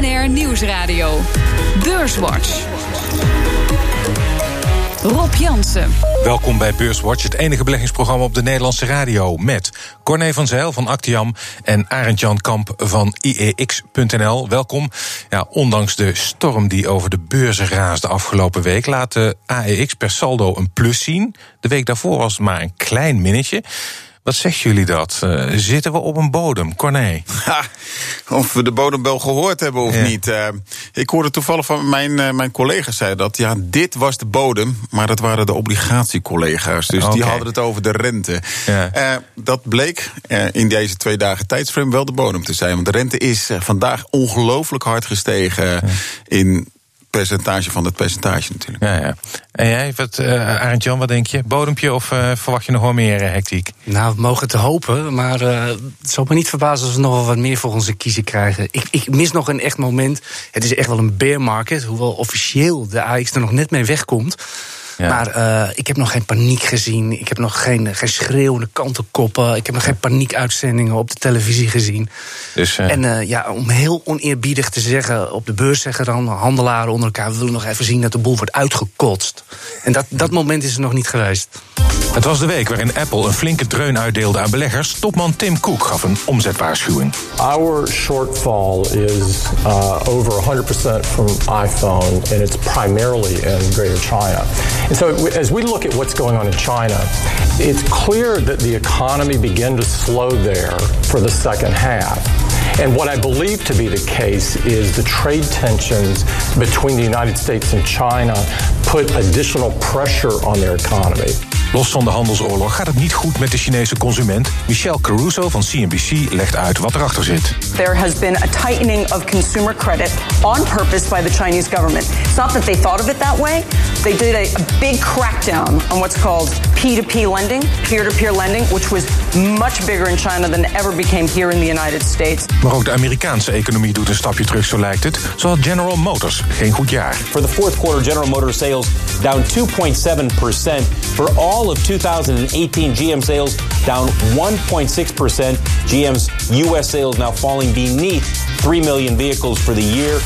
BNR Nieuwsradio. Beurswatch. Rob Jansen. Welkom bij Beurswatch, het enige beleggingsprogramma op de Nederlandse radio. Met Corné van Zijl van Actiam en Arend Jan Kamp van IEX.nl. Welkom. Ja, ondanks de storm die over de beurzen raasde afgelopen week, laat de AEX per saldo een plus zien. De week daarvoor was maar een klein minnetje. Wat zeggen jullie dat? Uh, zitten we op een bodem, Corné? Ha, of we de bodem wel gehoord hebben of ja. niet. Uh, ik hoorde toevallig van mijn, uh, mijn collega's zei dat ja, dit was de bodem, maar dat waren de obligatiecollega's. Dus okay. die hadden het over de rente. Ja. dat bleek in deze twee dagen tijdsframe wel de bodem te zijn. Want de rente is vandaag ongelooflijk hard gestegen ja. in percentage van het percentage natuurlijk. Ja, ja. En jij, wat, uh, Arend Jan, wat denk je? Bodempje of uh, verwacht je nog wel meer uh, hectiek? Nou, we mogen het hopen, maar het zal me niet verbazen als we nog wel wat meer voor onze kiezen krijgen. Ik, ik, mis nog een echt moment. Het is echt wel een bear market, hoewel officieel de AX er nog net mee wegkomt. Ja. Maar uh, ik heb nog geen paniek gezien. Ik heb nog geen, geen schreeuwende kantenkoppen. Ik heb nog geen paniekuitzendingen op de televisie gezien. Dus, uh... En uh, ja, om heel oneerbiedig te zeggen, op de beurs zeggen dan handelaren onder elkaar: we willen nog even zien dat de boel wordt uitgekotst. En dat, dat moment is er nog niet geweest. Het was de week waarin Apple een flinke dreun uitdeelde aan beleggers. Topman Tim Cook gaf een omzetwaarschuwing. Our shortfall is uh, over 100% from iPhone and it's primarily in Greater China. And so as we look at what's going on in China, it's clear that the economy began to slow there for the second half. And what I believe to be the case is the trade tensions between the United States and China put additional pressure on their economy. Los van de handelsoorlog gaat het niet goed met de Chinese consument. Michelle Caruso van CNBC legt uit wat erachter zit. There has been a tightening of consumer credit on purpose by the Chinese government. It's not that they thought of it that way. They did a, a big crackdown on what's called P2P lending, peer-to-peer lending, which was much bigger in China than ever became here in the United States. Maar ook de Amerikaanse economie doet een stapje terug, zo lijkt het. Zo had General Motors geen goed jaar. For the fourth quarter, General Motors sales down 2.7%. For all of 2018, GM sales down 1.6%. GM's U.S. sales now falling beneath 3 million vehicles for the year.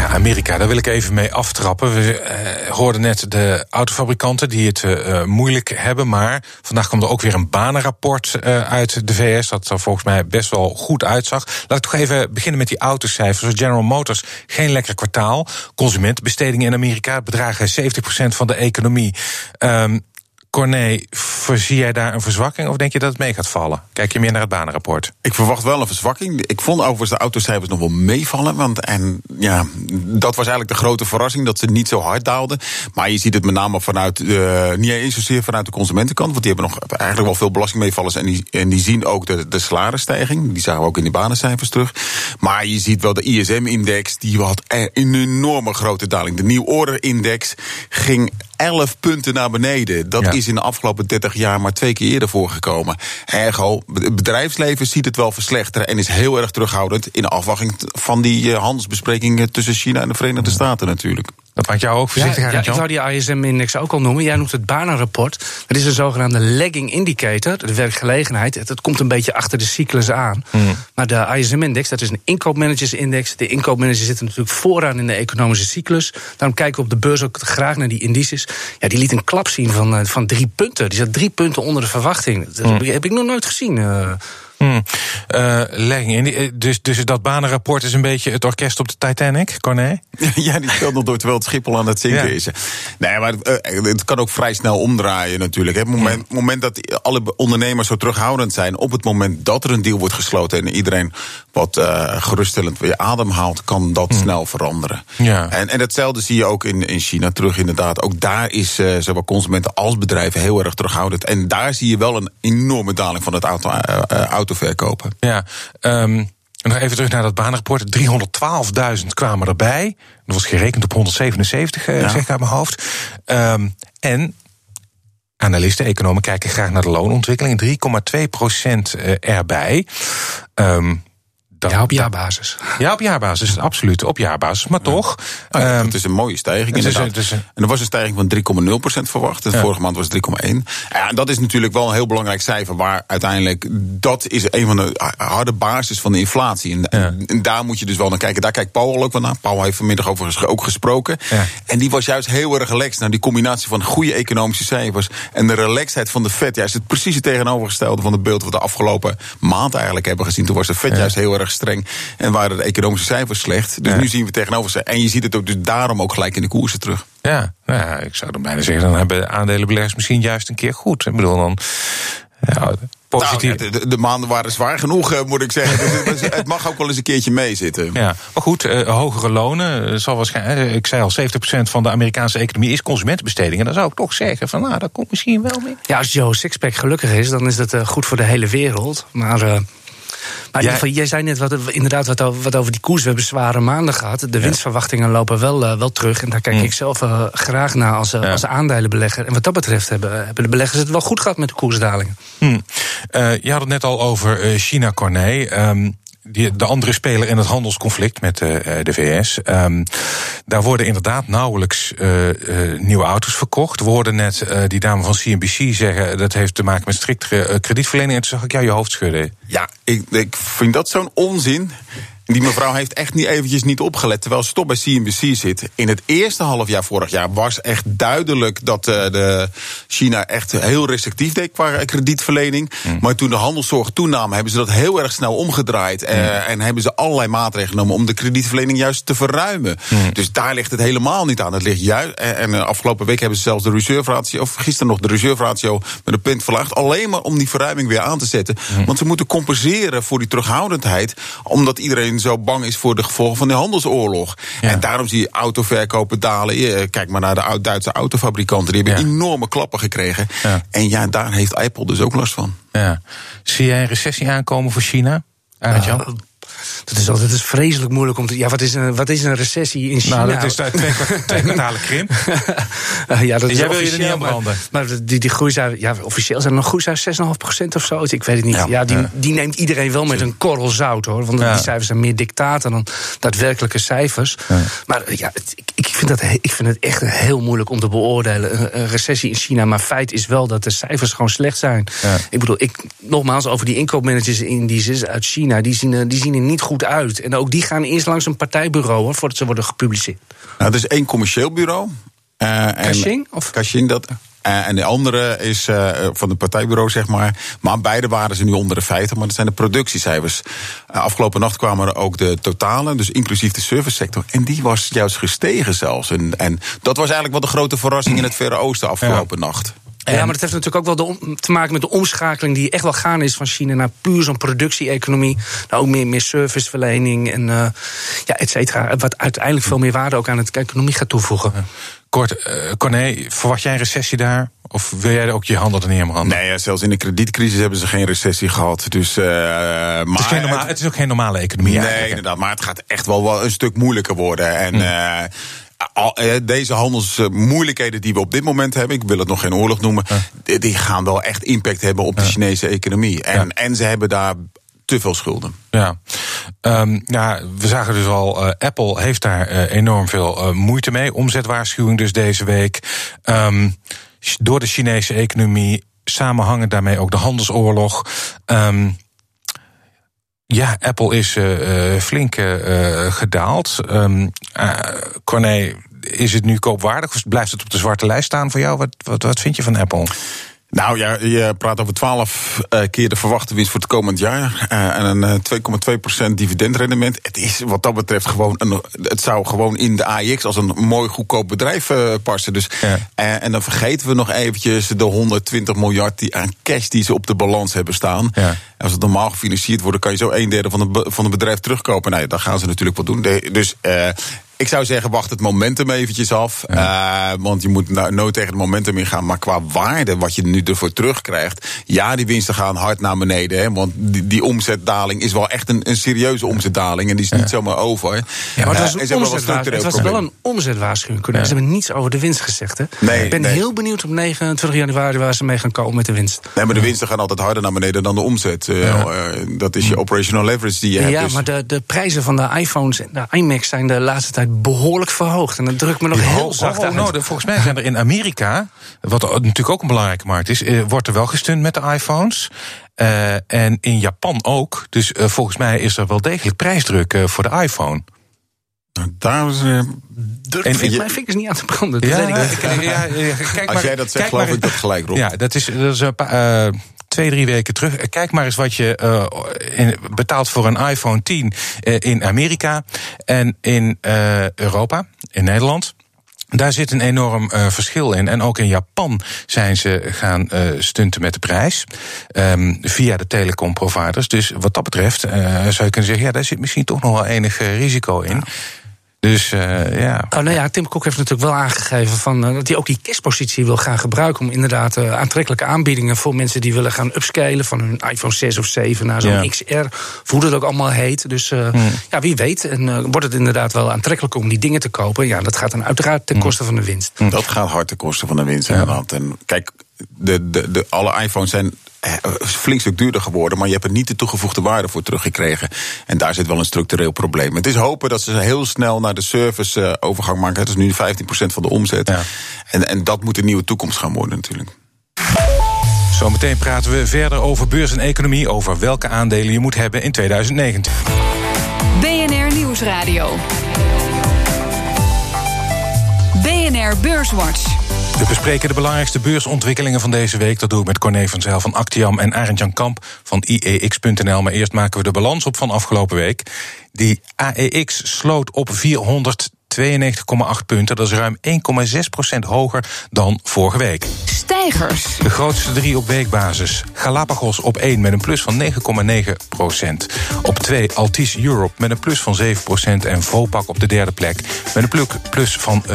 Ja, Amerika, daar wil ik even mee aftrappen. We uh, hoorden net de autofabrikanten die het uh, moeilijk hebben. Maar vandaag komt er ook weer een banenrapport uit de VS. Dat er volgens mij best wel goed uitzag. Laat ik toch even beginnen met die autocijfers. General Motors, geen lekker kwartaal. Consumentenbestedingen in Amerika bedragen 70% van de economie. Um, Corné, voorzie jij daar een verzwakking of denk je dat het mee gaat vallen? Kijk je meer naar het banenrapport? Ik verwacht wel een verzwakking. Ik vond overigens de autocijfers nog wel meevallen. Want en, ja, dat was eigenlijk de grote verrassing, dat ze niet zo hard daalden. Maar je ziet het met name vanuit, uh, niet eens zozeer vanuit de consumentenkant. Want die hebben nog eigenlijk wel veel belastingmeevallers. En die, en die zien ook de, de salarisstijging. Die zagen we ook in die banencijfers terug. Maar je ziet wel de ISM-index, die had een enorme grote daling. De nieuw order-index ging 11 punten naar beneden. Dat ja. is in de afgelopen 30 jaar maar twee keer eerder voorgekomen. Ergo, het bedrijfsleven ziet het wel verslechteren en is heel erg terughoudend in afwachting van die handelsbesprekingen tussen China en de Verenigde Staten natuurlijk. Dat maakt jou ook voorzichtig ja, ja, Ik zou die ISM-index ook al noemen. Jij noemt het banenrapport. Dat is een zogenaamde lagging indicator, de werkgelegenheid. Het, komt een beetje achter de cyclus aan. Hmm. Maar de ISM-index, dat is een inkoopmanagersindex. De inkoopmanagers zitten natuurlijk vooraan in de economische cyclus. Daarom kijken we op de beurs ook graag naar die indices. Ja, die liet een klap zien van, van drie punten. Die zat drie punten onder de verwachting. Dat hmm. heb ik nog nooit gezien. Uh, Hmm. Uh, legging. Dus, dus dat banenrapport is een beetje het orkest op de Titanic, Corné? ja, die speelt nog door terwijl het Schiphol aan het zinken ja. is. Nee, maar uh, het kan ook vrij snel omdraaien natuurlijk. Het moment, ja. moment dat alle ondernemers zo terughoudend zijn... op het moment dat er een deal wordt gesloten... en iedereen wat uh, geruststellend weer adem haalt... kan dat hmm. snel veranderen. Ja. En, en hetzelfde zie je ook in, in China terug inderdaad. Ook daar is zowel consumenten als bedrijven heel erg terughoudend. En daar zie je wel een enorme daling van het auto, auto verkopen. Ja, um, nog even terug naar dat baanrapport. 312.000 kwamen erbij. Dat was gerekend op 177, ja. zeg ik uit mijn hoofd. Um, en analisten, economen kijken graag naar de loonontwikkeling. 3,2 procent erbij. Um, dat, ja, op jaarbasis. Ja, op jaarbasis, absoluut. Op jaarbasis. Maar toch. Oh ja, ehm, het is een mooie stijging. het is het is En er was een stijging van 3,0% verwacht. De vorige maand was het 3,1. Ja, en dat is natuurlijk wel een heel belangrijk cijfer. Waar uiteindelijk, dat is een van de harde basis van de inflatie. En, daar moet je dus wel naar kijken. Daar kijkt Paul ook wel naar. Paul heeft vanmiddag overigens ook gesproken. En die was juist heel erg relaxed. Nou, die combinatie van goede economische cijfers en de relaxedheid van de Fed. Ja, is het precies het tegenovergestelde van het beeld wat we de afgelopen maand eigenlijk hebben gezien. Toen was de Fed juist heel erg streng en waren de economische cijfers slecht. Dus Ja. nu zien we tegenover En je ziet het ook dus daarom ook gelijk in de koersen terug. Ja, nou ja, ik zou dan bijna zeggen, dan hebben aandelenbeleggers misschien juist een keer goed. Ik bedoel dan. Ja, positief. Nou, de, de maanden waren zwaar genoeg, eh, moet ik zeggen. Dus het, mag ook wel eens een keertje meezitten. Ja, maar goed, eh, hogere lonen. eh, zal waarschijnlijk, ik zei al, 70% van de Amerikaanse economie is consumentenbesteding. En dan zou ik toch zeggen: van nou, dat komt misschien wel mee. Ja, als Joe Sixpack gelukkig is, dan is dat goed voor de hele wereld. Maar. Maar Jij- zei net wat, inderdaad wat over, wat over die koers. We hebben zware maanden gehad. De winstverwachtingen lopen wel, eh, wel terug. En daar kijk ik zelf eh, graag naar als, eh, als aandelenbelegger. En wat dat betreft hebben, hebben de beleggers het wel goed gehad met de koersdalingen. Hm. Je had het net al over China, Corné. Ehm, die, de andere speler in het handelsconflict met eh, eh, de VS. Ehm, daar worden inderdaad nauwelijks eh, nieuwe auto's verkocht. We hoorden net die dame van CNBC zeggen... dat heeft te maken met striktere kredietverlening. En toen zag ik jou je hoofd schudden. Ja, ik, ik vind dat zo'n onzin. Die mevrouw heeft echt niet eventjes niet opgelet, terwijl ze toch bij CNBC zit. In het eerste halfjaar vorig jaar was echt duidelijk dat eh, de China echt heel restrictief deed qua kredietverlening. Maar toen de handelszorg toenam, hebben ze dat heel erg snel omgedraaid. eh, en hebben ze allerlei maatregelen genomen om de kredietverlening juist te verruimen. Dus daar ligt het helemaal niet aan. Het ligt juist. En, en eh, afgelopen week hebben ze zelfs de reserve ratio, of gisteren nog de reserve ratio met een punt verlaagd. Alleen maar om die verruiming weer aan te zetten. Want ze moeten compenseren voor die terughoudendheid. Omdat iedereen zo bang is voor de gevolgen van de handelsoorlog. Ja. En daarom zie je autoverkopen dalen. Je- Kijk maar naar de oud- Duitse autofabrikanten. Die hebben Ja. enorme klappen gekregen. Ja. En ja, daar heeft Apple dus ook last van. Ja. Zie jij een recessie aankomen voor China? Nou, dat is altijd is vreselijk moeilijk om te. Ja, wat is een, wat is een recessie in China? nou, dat is daar twee, kwart- twee kwartalen krimp. Eh, ja, dat is Jij wil je er niet aan maar- branden. Maar, die, die groeicijfers, ja, officieel zijn er nog groeicijfers 6,5% of zo. Ik weet het niet. Ja. Ja, die, Ja. die neemt iedereen wel met een korrel zout hoor. Want Ja. die cijfers zijn meer dictaten dan daadwerkelijke cijfers. Maar eh, ja, ik, ik, vind dat, ik vind het echt heel moeilijk om te beoordelen. Een, recessie in China. Maar feit is wel dat de cijfers gewoon slecht zijn. Ik bedoel, ik, nogmaals, over die inkoopmanagers in die uit China, die zien, er- die zien niet goed uit. En ook die gaan eerst langs een partijbureau hoor, voordat ze worden gepubliceerd. Nou, het is één commercieel bureau. Eh, en- of? Caching, dat. Eh, en de andere is eh, van het partijbureau, zeg maar. Maar beide waren ze nu onder de feiten. Maar dat zijn de productiecijfers. Afgelopen nacht kwamen er ook de totale, dus inclusief de servicesector. En die was juist gestegen zelfs. En, en dat was eigenlijk wel de grote verrassing in het Verre Oosten afgelopen nacht. Ja, maar dat heeft natuurlijk ook wel de om- te maken met de omschakeling die echt wel gaande is van China naar puur zo'n productie-economie. Nou, ook meer, meer serviceverlening en uh, ja, et cetera. Wat uiteindelijk veel meer waarde ook aan de economie gaat toevoegen. Kort, uh, Corné, verwacht jij een recessie daar? Of wil jij er ook je handen er niet aan branden? Nee, ja, zelfs in de kredietcrisis hebben ze geen recessie gehad. Dus, uh, maar het, is geen normaal, het is ook geen normale economie. Nee, eigenlijk. inderdaad. Maar het gaat echt wel, wel een stuk moeilijker worden. En. Hmm. Al, deze handelsmoeilijkheden die we op dit moment hebben, ik wil het nog geen oorlog noemen, ja. die gaan wel echt impact hebben op de Chinese economie. En, ja. en ze hebben daar te veel schulden. Ja, um, ja we zagen dus al, uh, Apple heeft daar uh, enorm veel uh, moeite mee. Omzetwaarschuwing dus deze week. Um, door de Chinese economie, samenhangend daarmee ook de handelsoorlog. Um, ja, Apple is flink gedaald. Um, Corné, is het nu koopwaardig of blijft het op de zwarte lijst staan voor jou? Wat, wat, wat vind je van Apple? Nou ja, je praat over 12 uh, keer de verwachte winst voor het komend jaar. Uh, en een uh, 2,2% dividendrendement. Het is wat dat betreft gewoon. Een, het zou gewoon in de AIX als een mooi goedkoop bedrijf uh, passen. Dus, ja. en dan vergeten we nog eventjes de 120 miljard die aan cash die ze op de balans hebben staan. Ja. Als het normaal gefinancierd wordt, kan je zo een derde van het, van het bedrijf terugkopen. Nou ja, dat gaan ze natuurlijk wel doen. De, dus Ik zou zeggen, wacht het momentum eventjes af. Uh, want je moet nou, nooit tegen het momentum ingaan. Maar qua waarde, wat je nu ervoor terugkrijgt. Ja, die winsten gaan hard naar beneden. Hè, want die, die omzetdaling is wel echt een, een serieuze omzetdaling. En die is niet zomaar over. Ja, maar het was, een omzetwaarschuwing. het was wel een omzetwaarschuwing. Ze hebben niets over de winst gezegd. Hè? Nee, ik ben nee. heel benieuwd op 29 januari waar ze mee gaan komen met de winst. Nee, maar de winsten gaan altijd harder naar beneden dan de omzet. Uh, dat is je operational leverage die je hebt. Ja, dus. maar de, de prijzen van de iPhones en de iMacs zijn de laatste tijd behoorlijk verhoogd. En dat drukt me nog heel oh, zacht oh, uit. nou, volgens mij zijn er in Amerika, wat natuurlijk ook een belangrijke markt is, eh, wordt er wel gesteund met de iPhones. Uh, en in Japan ook. Dus uh, volgens mij is er wel degelijk prijsdruk uh, voor de iPhone. Daar is, Durf en, vind je, mijn vingers niet aan te branden. Ja, ja, ja, ja, kijk Als maar, jij dat zegt, geloof ik dat gelijk, Rob. Ja, dat is, dat is een paar, twee, drie weken terug. Kijk maar eens wat je uh, in, betaalt voor een iPhone 10 uh, in Amerika en in Europa, in Nederland. Daar zit een enorm verschil in. En ook in Japan zijn ze gaan stunten met de prijs. Um, via de telecomproviders. Dus wat dat betreft zou je kunnen zeggen... ja, daar zit misschien toch nog wel enig risico in. Dus uh, ja. Oh, nou ja, Tim Cook heeft natuurlijk wel aangegeven van, uh, dat hij ook die cashpositie wil gaan gebruiken. om inderdaad uh, aantrekkelijke aanbiedingen voor mensen die willen gaan upscalen. van hun iPhone 6 of 7 naar zo'n ja. XR. Of hoe dat ook allemaal heet. Dus hmm. ja, wie weet. En wordt het inderdaad wel aantrekkelijk om die dingen te kopen. Ja, dat gaat dan uiteraard ten koste van de winst. Hmm. Dat gaat hard ten koste van de winst, ja. En kijk, de, de, de, alle iPhones zijn flink stuk duurder geworden, maar je hebt er niet de toegevoegde waarde voor teruggekregen. En daar zit wel een structureel probleem. Het is hopen dat ze heel snel naar de service uh, overgang maken. Het is nu 15% van de omzet. Ja. En, en dat moet een nieuwe toekomst gaan worden natuurlijk. Zometeen praten we verder over beurs en economie, over welke aandelen je moet hebben in 2019. BNR Nieuwsradio. BNR Beurswatch. We bespreken de belangrijkste beursontwikkelingen van deze week. Dat doe ik met Corné van Zijl van Actiam en Arend Jan Kamp van IEX.nl. Maar eerst maken we de balans op van afgelopen week. Die AEX sloot op 400. 92,8 punten. Dat is ruim 1,6% hoger dan vorige week. Stijgers. De grootste drie op weekbasis. Galapagos op 1 met een plus van 9,9% Op 2 Altis Europe met een plus van 7% En Vopak op de derde plek met een plus van 5,4%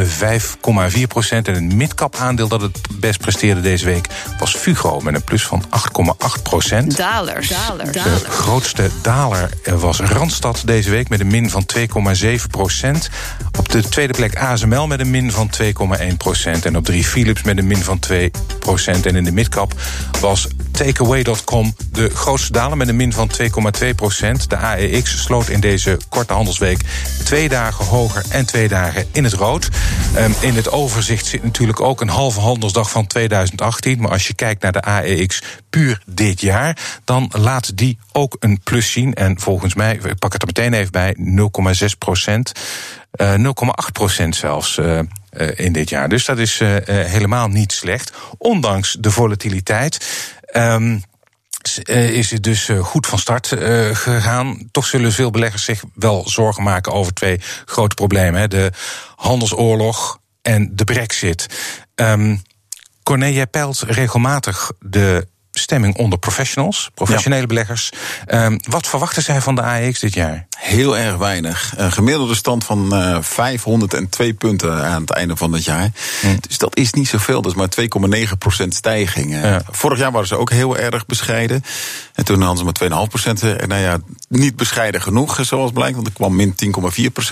En het midcap aandeel dat het best presteerde deze week was Fugro met een plus van 8,8 Dalers. Dalers. De grootste daler was Randstad deze week met een min van 2,7 op de tweede plek ASML met een min van 2,1% En op drie Philips met een min van 2% En in de midcap was Takeaway.com de grootste daler met een min van 2,2% De AEX sloot in deze korte handelsweek twee dagen hoger en twee dagen in het rood. Um, in het overzicht zit natuurlijk ook een halve handelsdag van 2018. Maar als je kijkt naar de AEX puur dit jaar, dan laat die ook een plus zien. En volgens mij, ik pak het er meteen even bij, 0,6 procent. Uh, 0,8 procent zelfs. Uh, in dit jaar. Dus dat is uh, helemaal niet slecht. Ondanks de volatiliteit. Um, is het dus goed van start gegaan. Toch zullen veel beleggers zich wel zorgen maken over twee grote problemen: de handelsoorlog en de Brexit. Um, Corné, jij regelmatig de stemming onder professionals, professionele ja. beleggers. Um, wat verwachten zij van de AEX dit jaar? Heel erg weinig. Een gemiddelde stand van uh, 502 punten aan het einde van het jaar. Hm. Dus dat is niet zoveel. Dat is maar 2,9% stijging. Ja. Vorig jaar waren ze ook heel erg bescheiden. En toen hadden ze maar 2,5%. En nou ja, niet bescheiden genoeg, zoals blijkt. Want er kwam min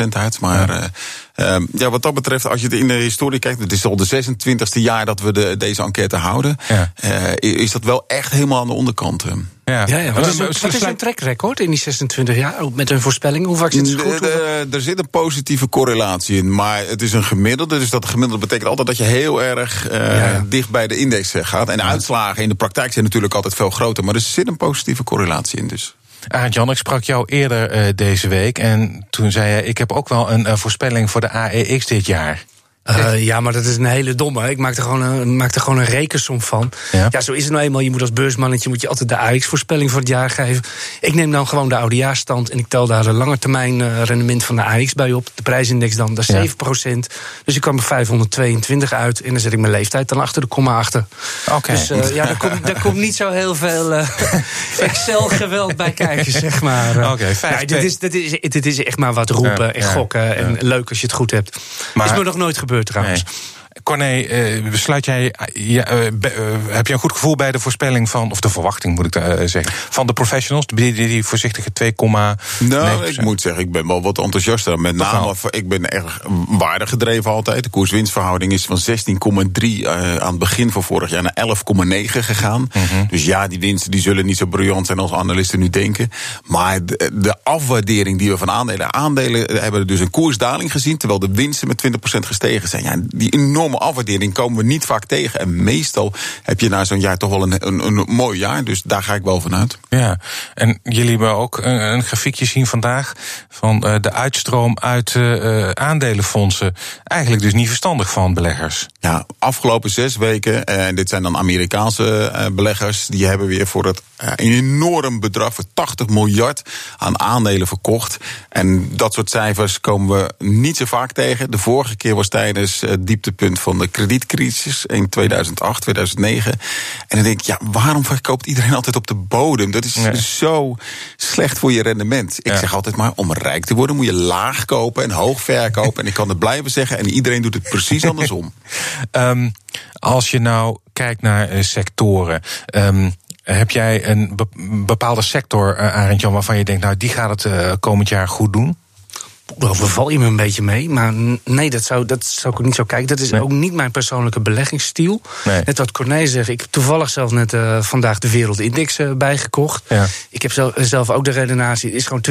10,4% uit. Maar ja. Uh, uh, ja, wat dat betreft, als je in de historie kijkt... het is al de 26e jaar dat we de, deze enquête houden... Ja. Uh, is dat wel echt helemaal aan de onderkant. Ja, ja, ja. Wat is, wat is hun trackrecord in die 26 jaar met hun voorspelling? Hoe vaak zit het goed? De, de, er zit een positieve correlatie in, maar het is een gemiddelde. Dus dat gemiddelde betekent altijd dat je heel erg uh, ja, ja. dicht bij de index gaat. En de uitslagen in de praktijk zijn natuurlijk altijd veel groter, maar er zit een positieve correlatie in. Dus. Arend Jan, ik sprak jou eerder uh, deze week en toen zei je: ik heb ook wel een uh, voorspelling voor de AEX dit jaar. Uh, ja, maar dat is een hele domme. Ik maak er gewoon een, maak er gewoon een rekensom van. Ja. ja. zo is het nou eenmaal. Je moet als beursmannetje moet je altijd de AX-voorspelling voor het jaar geven. Ik neem dan gewoon de oudejaarsstand en ik tel daar een lange termijn uh, rendement van de AX bij op. De prijsindex dan, dat is ja. 7%. Dus ik kwam er 522 uit en dan zet ik mijn leeftijd dan achter de komma achter. Oké. Dus uh, ja, daar komt, daar komt niet zo heel veel Excel-geweld bij kijken, zeg maar. Oké, okay, dit, is, dit, is, dit is echt maar wat roepen en gokken. En leuk als je het goed hebt. Maar, is me nog nooit gebeurd trouwens. Nee. Corné, uh, besluit jij, be, uh, heb je een goed gevoel bij de voorspelling van, of de verwachting moet ik zeggen, van de professionals? Die, die, voorzichtige 2, Nou, ik moet zeggen, ik ben wel wat enthousiaster. Met name, ik ben erg waardig gedreven altijd. De koers-winstverhouding is van 16,3 aan het begin van vorig jaar naar 11,9 gegaan. Mm -hmm. Dus ja, die winsten die zullen niet zo briljant zijn als analisten nu denken. Maar de, de afwaardering die we van aandelen, aandelen hebben dus een koersdaling gezien, terwijl de winsten met 20% gestegen zijn. Ja, die enorm enorme afwaardering komen we niet vaak tegen. En meestal heb je na zo'n jaar toch wel een, een, een, mooi jaar. Dus daar ga ik wel vanuit. Ja, en jullie hebben ook een, een grafiekje zien vandaag van uh, de uitstroom uit uh, aandelenfondsen. Eigenlijk dus niet verstandig van beleggers. Ja, afgelopen zes weken, en dit zijn dan Amerikaanse beleggers, die hebben weer voor het een enorm bedrag, voor 80 miljard aan aandelen verkocht. En dat soort cijfers komen we niet zo vaak tegen. De vorige keer was tijdens het dieptepunt van de kredietcrisis in 2008, 2009. En dan denk ik, ja, waarom verkoopt iedereen altijd op de bodem? Dat is zo slecht voor je rendement. Ik zeg altijd maar, om rijk te worden moet je laag kopen en hoog verkopen. en ik kan het blijven zeggen en iedereen doet het precies andersom. um, als je nou kijkt naar uh, sectoren. Um, heb jij een bepaalde sector, uh, Arend Jan, waarvan je denkt, nou, die gaat het uh, komend jaar goed doen? Overval je me een beetje mee. Maar nee, dat zou, dat zou ik ook niet zo kijken. Dat is ook niet mijn persoonlijke beleggingsstijl. Nee. Net wat Corné zegt. Ik heb toevallig zelf net uh, vandaag de Wereldindex uh, bijgekocht. Ja. Ik heb zelf, zelf, ook de redenatie. Het is gewoon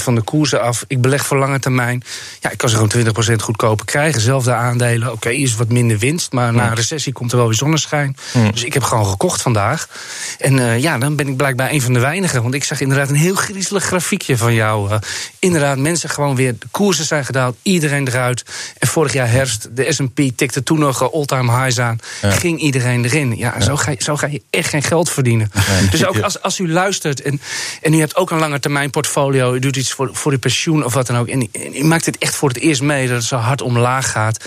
20% van de koersen af. Ik beleg voor lange termijn. Ja, ik kan ze gewoon 20% goedkoper krijgen. Zelfde aandelen. Oké, okay, is wat minder winst. Maar na een recessie komt er wel weer zonneschijn. Dus ik heb gewoon gekocht vandaag. En uh, ja, dan ben ik blijkbaar een van de weinigen. Want ik zag inderdaad een heel griezelig grafiekje van jou. inderdaad, mensen gewoon weer de koersen zijn gedaald, iedereen eruit. En vorig jaar herfst, de SP tikte toen nog all-time highs aan. Ging iedereen erin. Ja, Zo, ga je, zo ga je echt geen geld verdienen. Dus ook als, als u luistert en, en u hebt ook een lange termijn portfolio... u doet iets voor, voor uw pensioen of wat dan ook... en, u maakt het echt voor het eerst mee dat het zo hard omlaag gaat...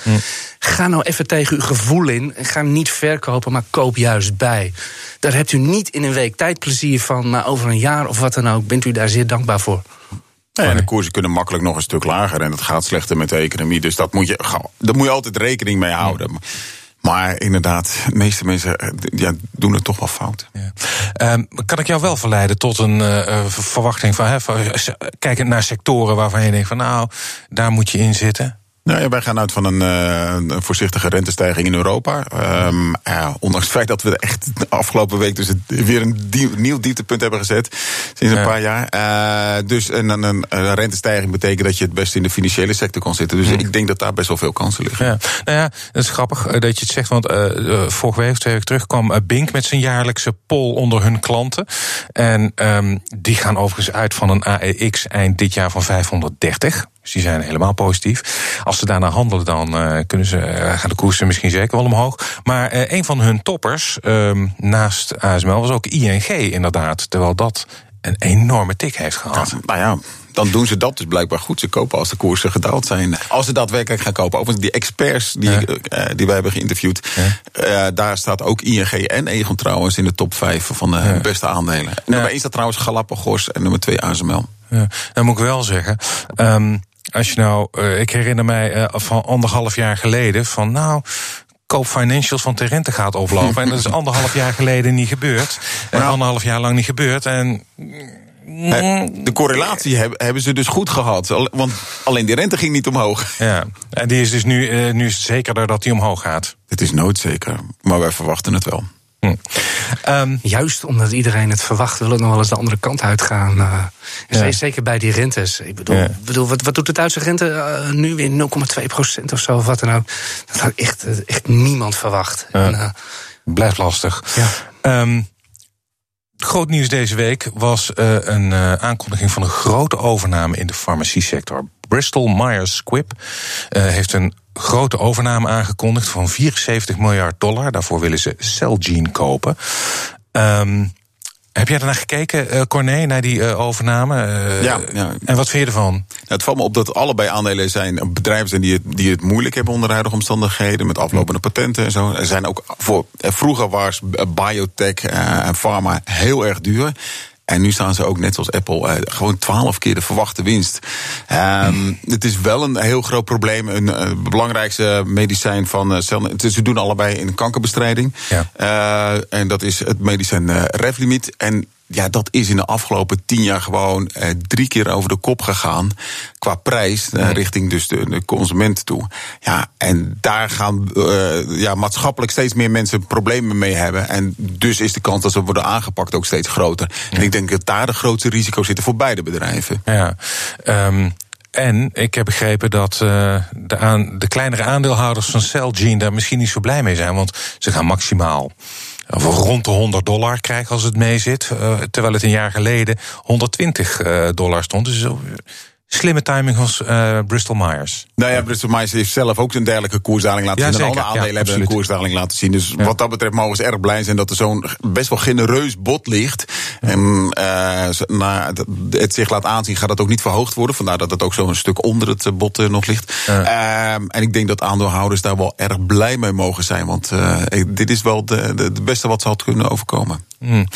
ga nou even tegen uw gevoel in. En ga niet verkopen, maar koop juist bij. Daar hebt u niet in een week tijd plezier van... maar over een jaar of wat dan ook bent u daar zeer dankbaar voor. En de koersen kunnen makkelijk nog een stuk lager. En het gaat slechter met de economie. Dus dat moet je, daar moet je altijd rekening mee houden. Maar inderdaad, de meeste mensen eh, ja, doen het toch wel fout. Ja. Um, kan ik jou wel verleiden tot een uh, verwachting van, hè, van kijkend naar sectoren waarvan je denkt van nou, daar moet je in zitten? Nou ja, wij gaan uit van een, uh, een voorzichtige rentestijging in Europa. Um, ja, ondanks het feit dat we echt de afgelopen week dus weer een diep, nieuw dieptepunt hebben gezet. Sinds een ja. paar jaar. Uh, dus een, een, een, rentestijging betekent dat je het best in de financiële sector kan zitten. Dus hmm. ik denk dat daar best wel veel kansen liggen. Ja. Nou ja, dat is grappig dat je het zegt. Want uh, vorige week of twee weken terug kwam Bink met zijn jaarlijkse poll onder hun klanten. En um, die gaan overigens uit van een AEX eind dit jaar van 530. Dus die zijn helemaal positief. Als ze daarna handelen, dan uh, kunnen ze, uh, gaan de koersen misschien zeker wel omhoog. Maar uh, een van hun toppers, um, naast ASML, was ook ING inderdaad. Terwijl dat een enorme tik heeft gehad. Ja, nou ja, dan doen ze dat dus blijkbaar goed. Ze kopen als de koersen gedaald zijn. Als ze daadwerkelijk gaan kopen. Overigens, die experts die, ja. uh, die wij hebben geïnterviewd. Ja. Uh, daar staat ook ING en Egon trouwens in de top 5 van de ja. beste aandelen. Nummer 1 staat trouwens Galapagos en nummer 2 ASML. Ja, dan moet ik wel zeggen. Um, als je nou, uh, ik herinner mij uh, van anderhalf jaar geleden van nou. Koop financials van de rente gaat oplopen. en dat is anderhalf jaar geleden niet gebeurd. En nou, anderhalf jaar lang niet gebeurd. En de correlatie hebben ze dus goed gehad. Want alleen die rente ging niet omhoog. Ja, en die is dus nu, nu is het zekerder dat die omhoog gaat. Het is nooit zeker, maar wij verwachten het wel. Hm. Um, Juist omdat iedereen het verwacht, wil het nog wel eens de andere kant uitgaan. Uh, ja. Zeker bij die rentes. Ik bedoel, ja. bedoel wat, wat doet de Duitse rente uh, nu weer 0,2 procent of zo? Of wat dan ook. Dat had echt, echt niemand verwacht. Ja. En, uh, Blijft lastig. Ja. Um, Groot nieuws deze week was uh, een uh, aankondiging van een grote overname in de farmaciesector. Bristol Myers Squibb uh, heeft een grote overname aangekondigd van 74 miljard dollar. Daarvoor willen ze Celgene kopen. Um, heb jij daarnaar gekeken, uh, Corné, naar die uh, overname? Uh, ja, ja, En wat vind je ervan? Nou, het valt me op dat allebei aandelen zijn bedrijven zijn die het, die het moeilijk hebben onder huidige omstandigheden. Met aflopende patenten en zo. Er zijn ook voor, vroeger was biotech en pharma heel erg duur. En nu staan ze ook net zoals Apple uh, gewoon twaalf keer de verwachte winst. Um, het is wel een heel groot probleem. Een uh, belangrijkste medicijn van uh, cel. Ze doen allebei in kankerbestrijding. Ja. en dat is het medicijn Revlimid. En ja, dat is in de afgelopen tien jaar gewoon eh, drie keer over de kop gegaan. Qua prijs, eh, richting dus de, de, consument toe. Ja, en daar gaan uh, ja, maatschappelijk steeds meer mensen problemen mee hebben. En dus is de kans dat ze worden aangepakt ook steeds groter. Ja. En ik denk dat daar de grootste risico's zitten voor beide bedrijven. Ja, um en ik heb begrepen dat uh, de, aan, de kleinere aandeelhouders van Celgene daar misschien niet zo blij mee zijn. Want ze gaan maximaal of rond de 100 dollar krijgen als het mee zit. Uh, terwijl het een jaar geleden 120 uh, dollar stond. Dus slimme timing als uh, Bristol Myers. Nou ja, Bristol Myers heeft zelf ook een dergelijke koersdaling laten ja, zien. En alle aandelen ja, hebben een koersdaling laten zien. Dus ja. wat dat betreft mogen ze erg blij zijn dat er zo'n best wel genereus bod ligt. En uh, na het zich laat aanzien gaat dat ook niet verhoogd worden. Vandaar dat het ook zo'n stuk onder het bod uh, nog ligt. Uh, en ik denk dat aandeelhouders daar wel erg blij mee mogen zijn. Want dit is wel de, beste wat ze had kunnen overkomen. Mm.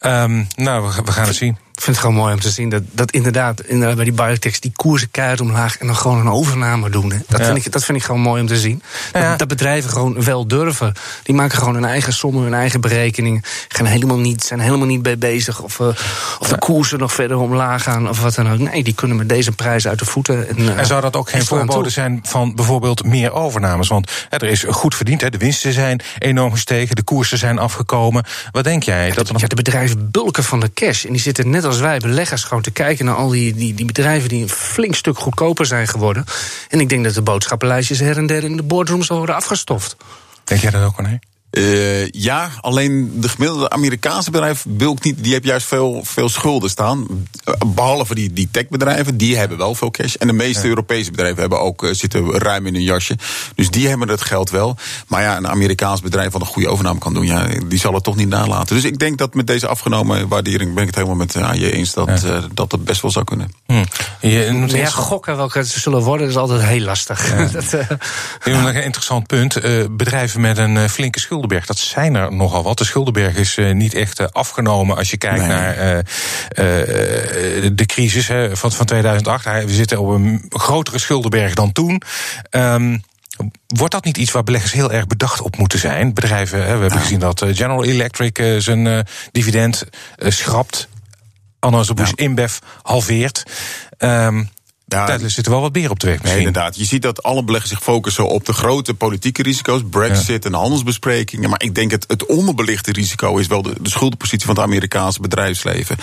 Um, nou, we, we gaan het zien. Ik vind het gewoon mooi om te zien dat, dat inderdaad, inderdaad bij die biotechs die koersen keihard omlaag en dan gewoon een overname doen. Hè. Dat, ja. vind ik, dat vind ik gewoon mooi om te zien. Dat, ja. dat, bedrijven gewoon wel durven. Die maken gewoon hun eigen sommen, hun eigen berekeningen. Gaan helemaal niet, zijn helemaal niet bij bezig of, uh, of de koersen nog verder omlaag gaan of wat dan ook. Nee, die kunnen met deze prijs uit de voeten. En, uh, en zou dat ook geen voorbode zijn van bijvoorbeeld meer overnames? Want hè, er is goed verdiend, hè, de winsten zijn enorm gestegen, de koersen zijn afgekomen. Wat denk jij? Ja, dat de, nog... ja, de bedrijven bulken van de cash en die zitten net als wij beleggers gewoon te kijken naar al die, die, die bedrijven die een flink stuk goedkoper zijn geworden. En ik denk dat de boodschappenlijstjes her en der in de boardrooms worden afgestoft. Denk jij dat ook, nee? Uh, ja, alleen de gemiddelde Amerikaanse bedrijf bulkt niet. Die heeft juist veel, veel schulden staan. Behalve die, die techbedrijven, die hebben wel veel cash. En de meeste ja. Europese bedrijven hebben ook, uh, zitten ruim in hun jasje. Dus die hebben het geld wel. Maar ja, een Amerikaans bedrijf wat een goede overname kan doen, ja, die zal het toch niet nalaten. Dus ik denk dat met deze afgenomen waardering ben ik het helemaal met uh, je eens dat, ja. dat het best wel zou kunnen. Hm. Je, ja, gokken welke ze zullen worden is altijd heel lastig. Ja. dat, uh... Een interessant punt. bedrijven met een flinke schuld Schuldenberg, dat zijn er nogal wat. De Schuldenberg is uh, niet echt uh, afgenomen als je kijkt nee. naar uh, de crisis hè, van, van 2008. We zitten op een grotere Schuldenberg dan toen. Um, Wordt dat niet iets waar beleggers heel erg bedacht op moeten zijn? Bedrijven, we hebben gezien dat General Electric zijn dividend schrapt. Anheuser-Busch. InBev halveert. Um, ja, Daar zit er wel wat meer op de weg misschien. Nee, inderdaad. Je ziet dat alle beleggers zich focussen op de grote politieke risico's. Brexit ja. en handelsbesprekingen. Maar ik denk het, het onderbelichte risico is wel de, de schuldenpositie van het Amerikaanse bedrijfsleven.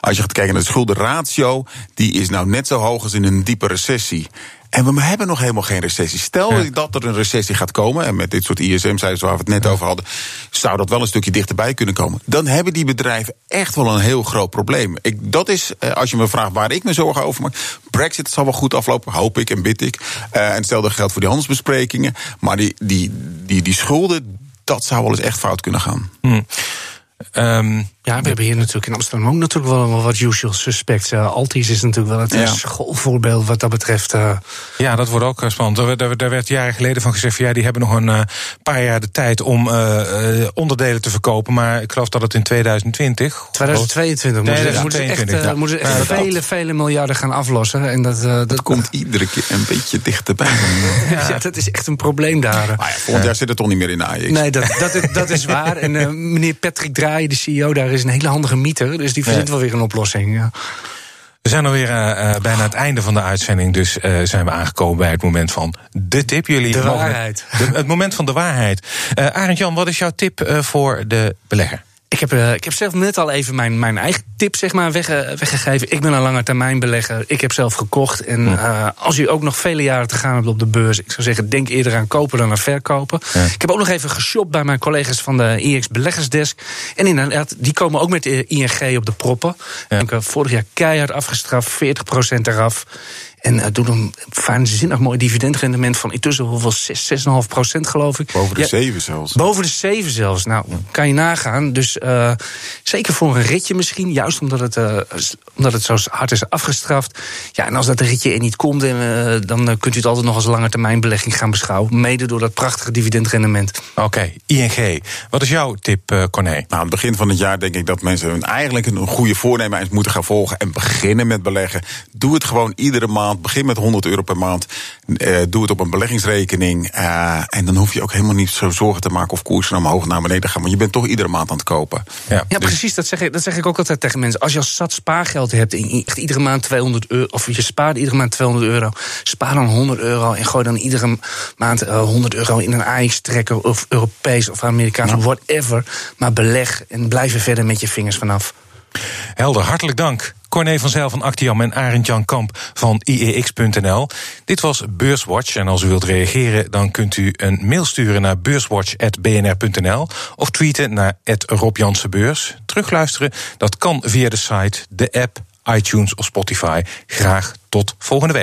Als je gaat kijken naar de schuldenratio, die is nou net zo hoog als in een diepe recessie. En we hebben nog helemaal geen recessie. Stel ja. dat er een recessie gaat komen, en met dit soort ISM-cijfers waar we het net ja. over hadden, zou dat wel een stukje dichterbij kunnen komen. Dan hebben die bedrijven echt wel een heel groot probleem. Ik, dat is, als je me vraagt waar ik me zorgen over maak. Brexit zal wel goed aflopen, hoop ik en bid ik. Uh, en hetzelfde geldt voor die handelsbesprekingen. Maar die, die, die, die schulden, dat zou wel eens echt fout kunnen gaan. Hmm. Um, ja, we hebben hier natuurlijk in Amsterdam ook natuurlijk wel wat usual suspects. Uh, Altis is natuurlijk wel het ja. schoolvoorbeeld wat dat betreft. Uh, ja, dat wordt ook spannend. Daar, daar, daar, werd jaren geleden van gezegd... Van, ja, die hebben nog een uh, paar jaar de tijd om onderdelen te verkopen. Maar ik geloof dat het in 2020... 2022 moeten ze, moeten echt, ja. moeten echt ja, vele, vele miljarden gaan aflossen. En dat, dat, dat komt iedere keer een beetje dichterbij. ja, dat is echt een probleem daar. Maar ja, volgend jaar zit het toch niet meer in de. Nee, dat, dat, dat is waar. En meneer Patrick Draaien, de CEO daar is een hele handige mieter, dus die verzint ja. wel weer een oplossing. Ja. We zijn alweer uh, bijna het einde van de uitzending, dus uh, zijn we aangekomen bij het moment van de tip. Jullie de waarheid. De, het moment van de waarheid. Arend Jan, wat is jouw tip voor de belegger? Ik heb, uh, ik heb zelf net al even mijn, mijn eigen tip zeg maar, weg, weggegeven. Ik ben een lange termijn belegger. Ik heb zelf gekocht. En uh, als u ook nog vele jaren te gaan hebt op de beurs, ik zou zeggen, denk eerder aan kopen dan aan verkopen. Ja. Ik heb ook nog even geshopt bij mijn collega's van de IX Beleggersdesk. En inderdaad, die komen ook met de ING op de proppen. Ja. Ik heb vorig jaar keihard afgestraft, 40% eraf. En uh, doet een waanzinnig mooi dividendrendement van intussen hoeveel 6, 6,5 procent geloof ik. Boven de ja, 7 zelfs. Boven de 7 zelfs. Nou, kan je nagaan. Dus uh, zeker voor een ritje misschien. Juist omdat het, uh, omdat het zo hard is afgestraft. Ja, en als dat ritje er niet komt, en, dan kunt u het altijd nog als lange termijn belegging gaan beschouwen. Mede door dat prachtige dividendrendement. Oké, okay, ING. Wat is jouw tip, uh, Corné? Nou, aan het begin van het jaar denk ik dat mensen eigenlijk een goede voornemen eens moeten gaan volgen. En beginnen met beleggen. Doe het gewoon iedere maand. Begin met 100 euro per maand. Uh, doe het op een beleggingsrekening. Uh, en dan hoef je ook helemaal niet zo zorgen te maken of koersen omhoog naar beneden gaan. Want je bent toch iedere maand aan het kopen. Ja, ja dus... precies. Dat zeg, ik, dat zeg ik ook altijd tegen mensen. Als je als zat spaargeld hebt en echt iedere maand 200 euro. Of je spaart iedere maand 200 euro. Spaar dan 100 euro en gooi dan iedere maand uh, 100 euro in een AX-trekker. Of Europees of Amerikaans, ja. whatever. Maar beleg en blijf er verder met je vingers vanaf. Helder, hartelijk dank. Corné van Zijl van Actiam en Arend Jan Kamp van IEX.nl. Dit was Beurswatch en als u wilt reageren... dan kunt u een mail sturen naar beurswatch.bnr.nl... of tweeten naar Rob Jansenbeurs. Terugluisteren, dat kan via de site, de app, iTunes of Spotify. Graag tot volgende week.